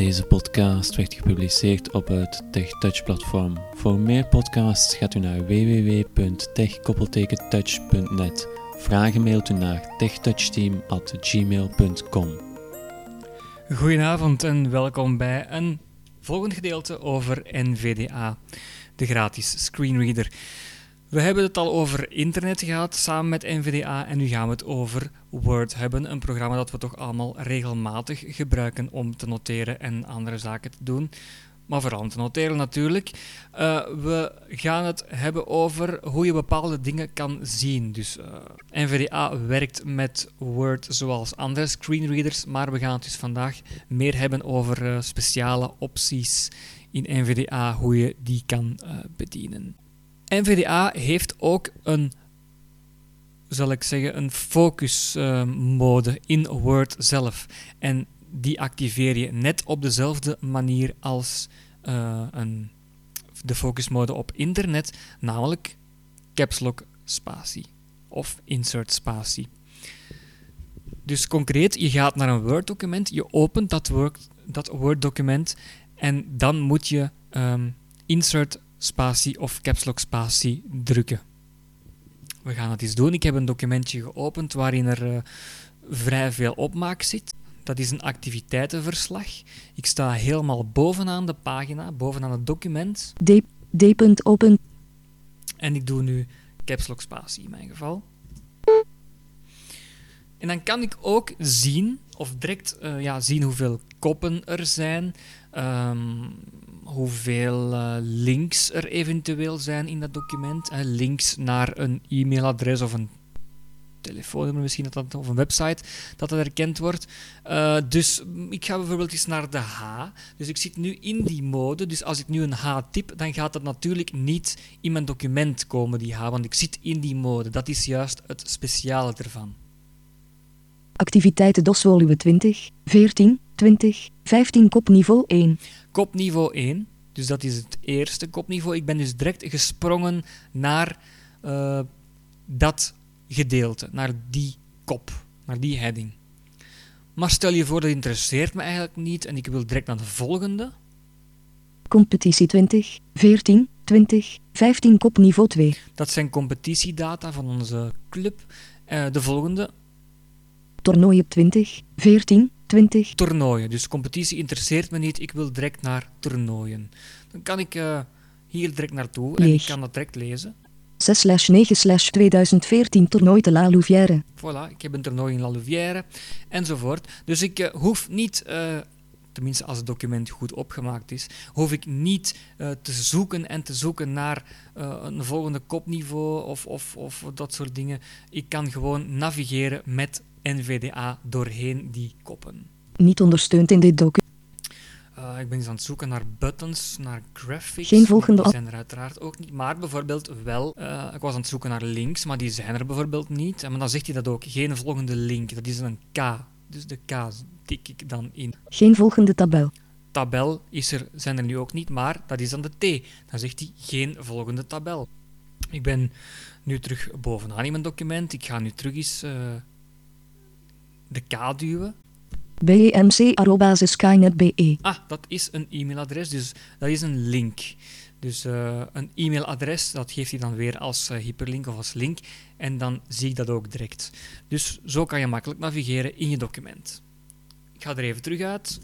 Deze podcast werd gepubliceerd op het TechTouch platform. Voor meer podcasts gaat u naar www.tech-touch.net. Vragen mailt u naar techtouchteam.gmail.com Goedenavond en welkom bij een volgend gedeelte over NVDA, de gratis screenreader. We hebben het al over internet gehad samen met NVDA en nu gaan we het over Word hebben. Een programma dat we toch allemaal regelmatig gebruiken om te noteren en andere zaken te doen. Maar vooral om te noteren natuurlijk. Uh, we gaan het hebben over hoe je bepaalde dingen kan zien. Dus uh, NVDA werkt met Word zoals andere screenreaders, maar we gaan het dus vandaag meer hebben over uh, speciale opties in NVDA, hoe je die kan bedienen. NVDA heeft ook een, zal ik zeggen, een focusmode uh, in Word zelf. En die activeer je net op dezelfde manier als uh, een, de focusmode op internet, namelijk caps lock spatie of insert spatie. Dus concreet, je gaat naar een Word-document, je opent dat Word-document en dan moet je um, insert spatie of caps lock spatie drukken. We gaan het eens doen. Ik heb een documentje geopend waarin er uh, vrij veel opmaak zit. Dat is een activiteitenverslag. Ik sta helemaal bovenaan de pagina, bovenaan het document. D. D. Open. En ik doe nu caps lock spatie in mijn geval. En dan kan ik ook zien, of direct uh, ja, zien hoeveel koppen er zijn, um, hoeveel uh, links er eventueel zijn in dat document. Links naar een e-mailadres of een telefoonnummer misschien dat of een website dat dat herkend wordt. Uh, dus ik ga bijvoorbeeld eens naar de H. Dus ik zit nu in die mode. Dus als ik nu een H typ, dan gaat dat natuurlijk niet in mijn document komen, die H, want ik zit in die mode. Dat is juist het speciale ervan. Activiteiten DOS volume 20, 14, 20, 15 kopniveau 1. Kopniveau 1, dus dat is het eerste kopniveau. Ik ben dus direct gesprongen naar uh, dat gedeelte, naar die kop, naar die heading. Maar stel je voor dat interesseert me eigenlijk niet en ik wil direct naar de volgende. Competitie 20, 14, 20, 15 kopniveau 2. Dat zijn competitiedata van onze club. Uh, de volgende. Toernooien 20, 14, 20. Toernooien. Dus competitie interesseert me niet. Ik wil direct naar toernooien. Dan kan ik uh, hier direct naartoe en ik kan dat direct lezen. 6-9-2014 toernooi te La Louvière. Voilà, ik heb een toernooi in La Louvière enzovoort. Dus ik uh, hoef niet, uh, tenminste als het document goed opgemaakt is, hoef ik niet uh, te zoeken en te zoeken naar een volgende kopniveau of, of, of dat soort dingen. Ik kan gewoon navigeren met NVDA doorheen die koppen. Niet ondersteund in dit document. Uh, ik ben eens aan het zoeken naar buttons, naar graphics. Geen volgende die zijn er uiteraard ook niet. Maar bijvoorbeeld wel, uh, ik was aan het zoeken naar links, maar die zijn er bijvoorbeeld niet. En dan zegt hij dat ook. Geen volgende link, dat is een K. Dus de K tik ik dan in. Geen volgende tabel. Tabel is er, zijn er nu ook niet, maar dat is dan de T. Dan zegt hij geen volgende tabel. Ik ben nu terug bovenaan in mijn document. Ik ga nu terug eens uh, de K duwen. bmc.skynet.be Ah, dat is een e-mailadres, dus dat is een link. Dus uh, een e-mailadres, dat geeft hij dan weer als uh, hyperlink of als link. En dan zie ik dat ook direct. Dus zo kan je makkelijk navigeren in je document. Ik ga er even terug uit.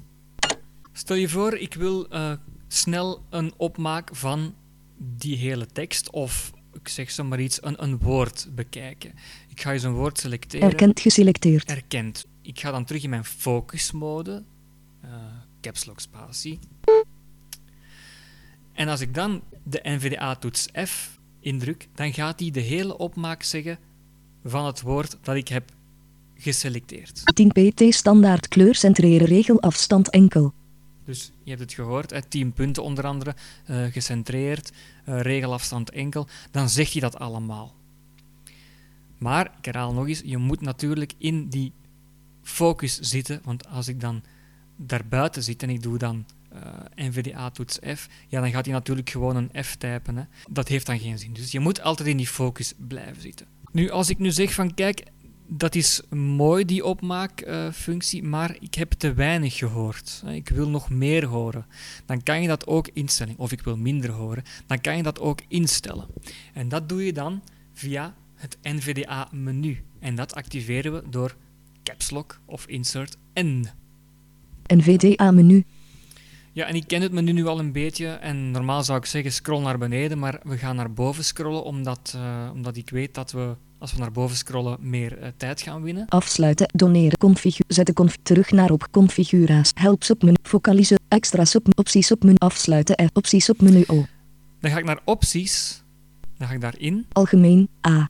Stel je voor, ik wil uh, snel een opmaak van die hele tekst of ik zeg zomaar iets, een, een woord bekijken. Ik ga eens een woord selecteren. Erkend geselecteerd. Erkend. Ik ga dan terug in mijn focusmode. Uh, caps lock spatie. En als ik dan de NVDA-toets F indruk, dan gaat hij de hele opmaak zeggen van het woord dat ik heb geselecteerd. 10 pt standaard kleur centreren regel afstand enkel. Dus je hebt het gehoord, hè, 10 punten onder andere, uh, gecentreerd, uh, regelafstand enkel. Dan zeg je dat allemaal. Maar, ik herhaal nog eens, je moet natuurlijk in die focus zitten, want als ik dan daarbuiten zit en ik doe dan uh, NVDA-toets F, ja, dan gaat hij natuurlijk gewoon een F typen. Hè. Dat heeft dan geen zin. Dus je moet altijd in die focus blijven zitten. Nu, als ik nu zeg van, kijk, dat is mooi, die opmaakfunctie, maar ik heb te weinig gehoord. Ik wil nog meer horen. Dan kan je dat ook instellen. Of ik wil minder horen. Dan kan je dat ook instellen. En dat doe je dan via het NVDA-menu. En dat activeren we door caps lock of insert N. NVDA-menu. Ja, en ik ken het menu nu al een beetje. En normaal zou ik zeggen scroll naar beneden, maar we gaan naar boven scrollen, omdat, uh, omdat ik weet dat we, als we naar boven scrollen, meer uh, tijd gaan winnen. Afsluiten, doneren, configuur, zetten, conf terug naar op configuratie, help submenu, focalizen, extra sub, opties op menu, afsluiten, F, opties op menu O. Dan ga ik naar opties, dan ga ik daarin. Algemeen, A.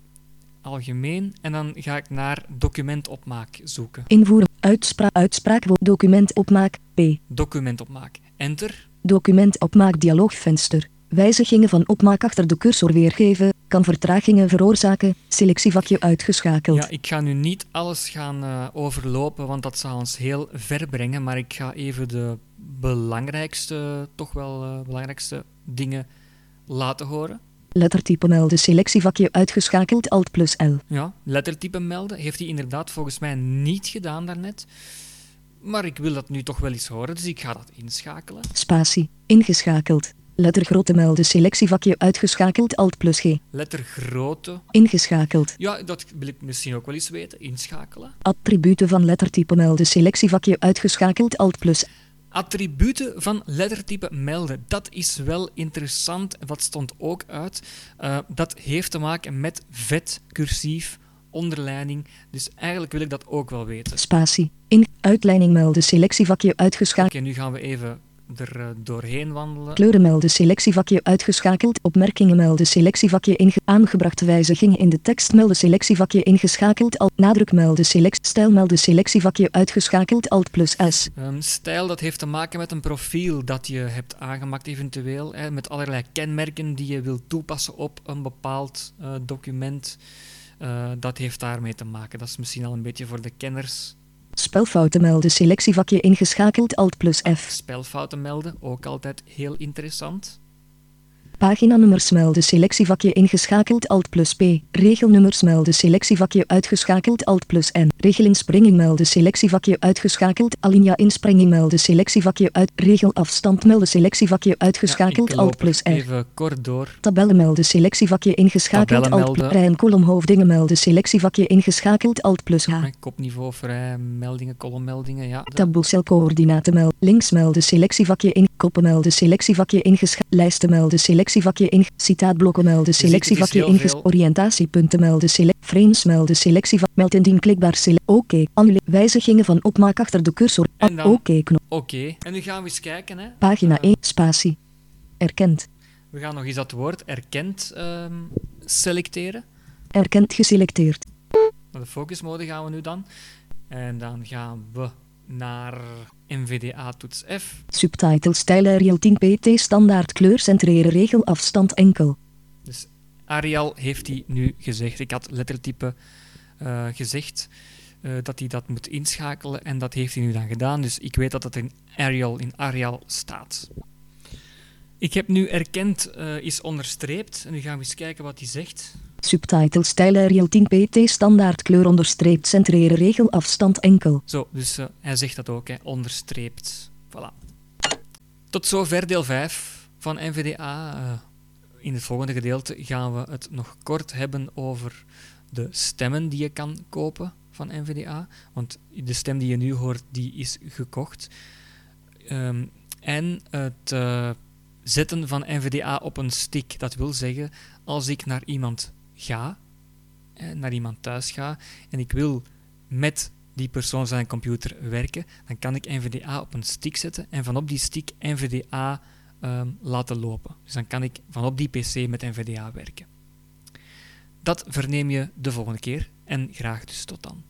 Algemeen, en dan ga ik naar documentopmaak zoeken. Invoeren, uitspraak, uitspraak, documentopmaak, P. Documentopmaak. Enter. Documentopmaak dialoogvenster. Wijzigingen van opmaak achter de cursor weergeven, kan vertragingen veroorzaken, selectievakje uitgeschakeld. Ja, ik ga nu niet alles gaan uh, overlopen, want dat zou ons heel ver brengen, maar ik ga even de belangrijkste, toch wel uh, belangrijkste dingen laten horen. Lettertype melden, selectievakje uitgeschakeld, Alt plus L. Ja, lettertype melden heeft hij inderdaad volgens mij niet gedaan daarnet. Maar ik wil dat nu toch wel eens horen, dus ik ga dat inschakelen. Spatie, ingeschakeld. Lettergrootte melden, selectievakje uitgeschakeld, Alt plus G. Lettergrootte. Ingeschakeld. Ja, dat wil ik misschien ook wel eens weten, inschakelen. Attributen van lettertype melden, selectievakje uitgeschakeld, Alt plus Attributen van lettertype melden. Dat is wel interessant. Wat stond ook uit? Uh, dat heeft te maken met vet, cursief, onderleiding. Dus eigenlijk wil ik dat ook wel weten. Spatie. In uitleiding melden. Selectievakje uitgeschakeld. Oké, nu gaan we even er uh, doorheen wandelen. Kleuren melden, selectievakje uitgeschakeld. Opmerkingen melden, selectievakje inge aangebrachte wijzigingen in de tekst melden, selectievakje ingeschakeld. Alt nadruk melden, select stijl melden, selectievakje uitgeschakeld. Alt plus S. Um, stijl, dat heeft te maken met een profiel dat je hebt aangemaakt eventueel. Hè, met allerlei kenmerken die je wilt toepassen op een bepaald uh, document. Uh, dat heeft daarmee te maken. Dat is misschien al een beetje voor de kenners Spelfouten melden, selectievakje ingeschakeld, Alt plus F. Spelfouten melden, ook altijd heel interessant. Paginanummers melden, selectievakje ingeschakeld, Alt plus P. Regelnummers melden, selectievakje uitgeschakeld, Alt plus N. Regelinspringing melden, selectievakje uitgeschakeld, Alinea inspringing melden, selectievakje uit. Regelafstand melden, selectievakje uitgeschakeld, ja, Alt plus R. Even kort door. Tabellen melden, selectievakje ingeschakeld, Alt plus Rij en kolomhoofdingen melden, selectievakje ingeschakeld, Alt plus H. Kopniveau vrij, meldingen, kolommeldingen, ja. Taboecelcoördinaten melden, links melden, selectievakje in, koppen melden, selectievakje ingeschakeld, lijsten melden, selectievakje in, citaatblokken melden, selectievakje in, oriëntatiepunten melden, sele frames melden, selectievak, meld indien klikbaar, sele oké, okay. annule, wijzigingen van opmaak achter de cursor, oké okay, knop. Oké, okay. en nu gaan we eens kijken, hè. Pagina 1, spatie, erkend. We gaan nog eens dat woord erkend um, selecteren. Erkend geselecteerd. Naar de focusmode gaan we nu dan. En dan gaan we naar NVDA toets F. Subtitle stijl Arial 10 pt standaard kleur centreren regel afstand enkel. Dus Arial heeft hij nu gezegd. Ik had lettertype uh, gezegd uh, dat hij dat moet inschakelen en dat heeft hij nu dan gedaan. Dus ik weet dat het in Arial, in Arial staat. Ik heb nu erkend uh, is onderstreept en nu gaan we eens kijken wat hij zegt. Subtitle stijl Arial 10 pt standaard kleur onderstreept centreren regel afstand enkel. Zo, dus uh, hij zegt dat ook, hè, onderstreept. Voilà. Tot zover deel 5 van NVDA. Uh, in het volgende gedeelte gaan we het nog kort hebben over de stemmen die je kan kopen van NVDA. Want de stem die je nu hoort, die is gekocht. Um, en het uh, zetten van NVDA op een stick. Dat wil zeggen, als ik naar iemand ga, naar iemand thuis ga, en ik wil met die persoon zijn computer werken, dan kan ik NVDA op een stick zetten en vanop die stick NVDA um, laten lopen. Dus dan kan ik vanop die PC met NVDA werken. Dat verneem je de volgende keer en graag dus tot dan.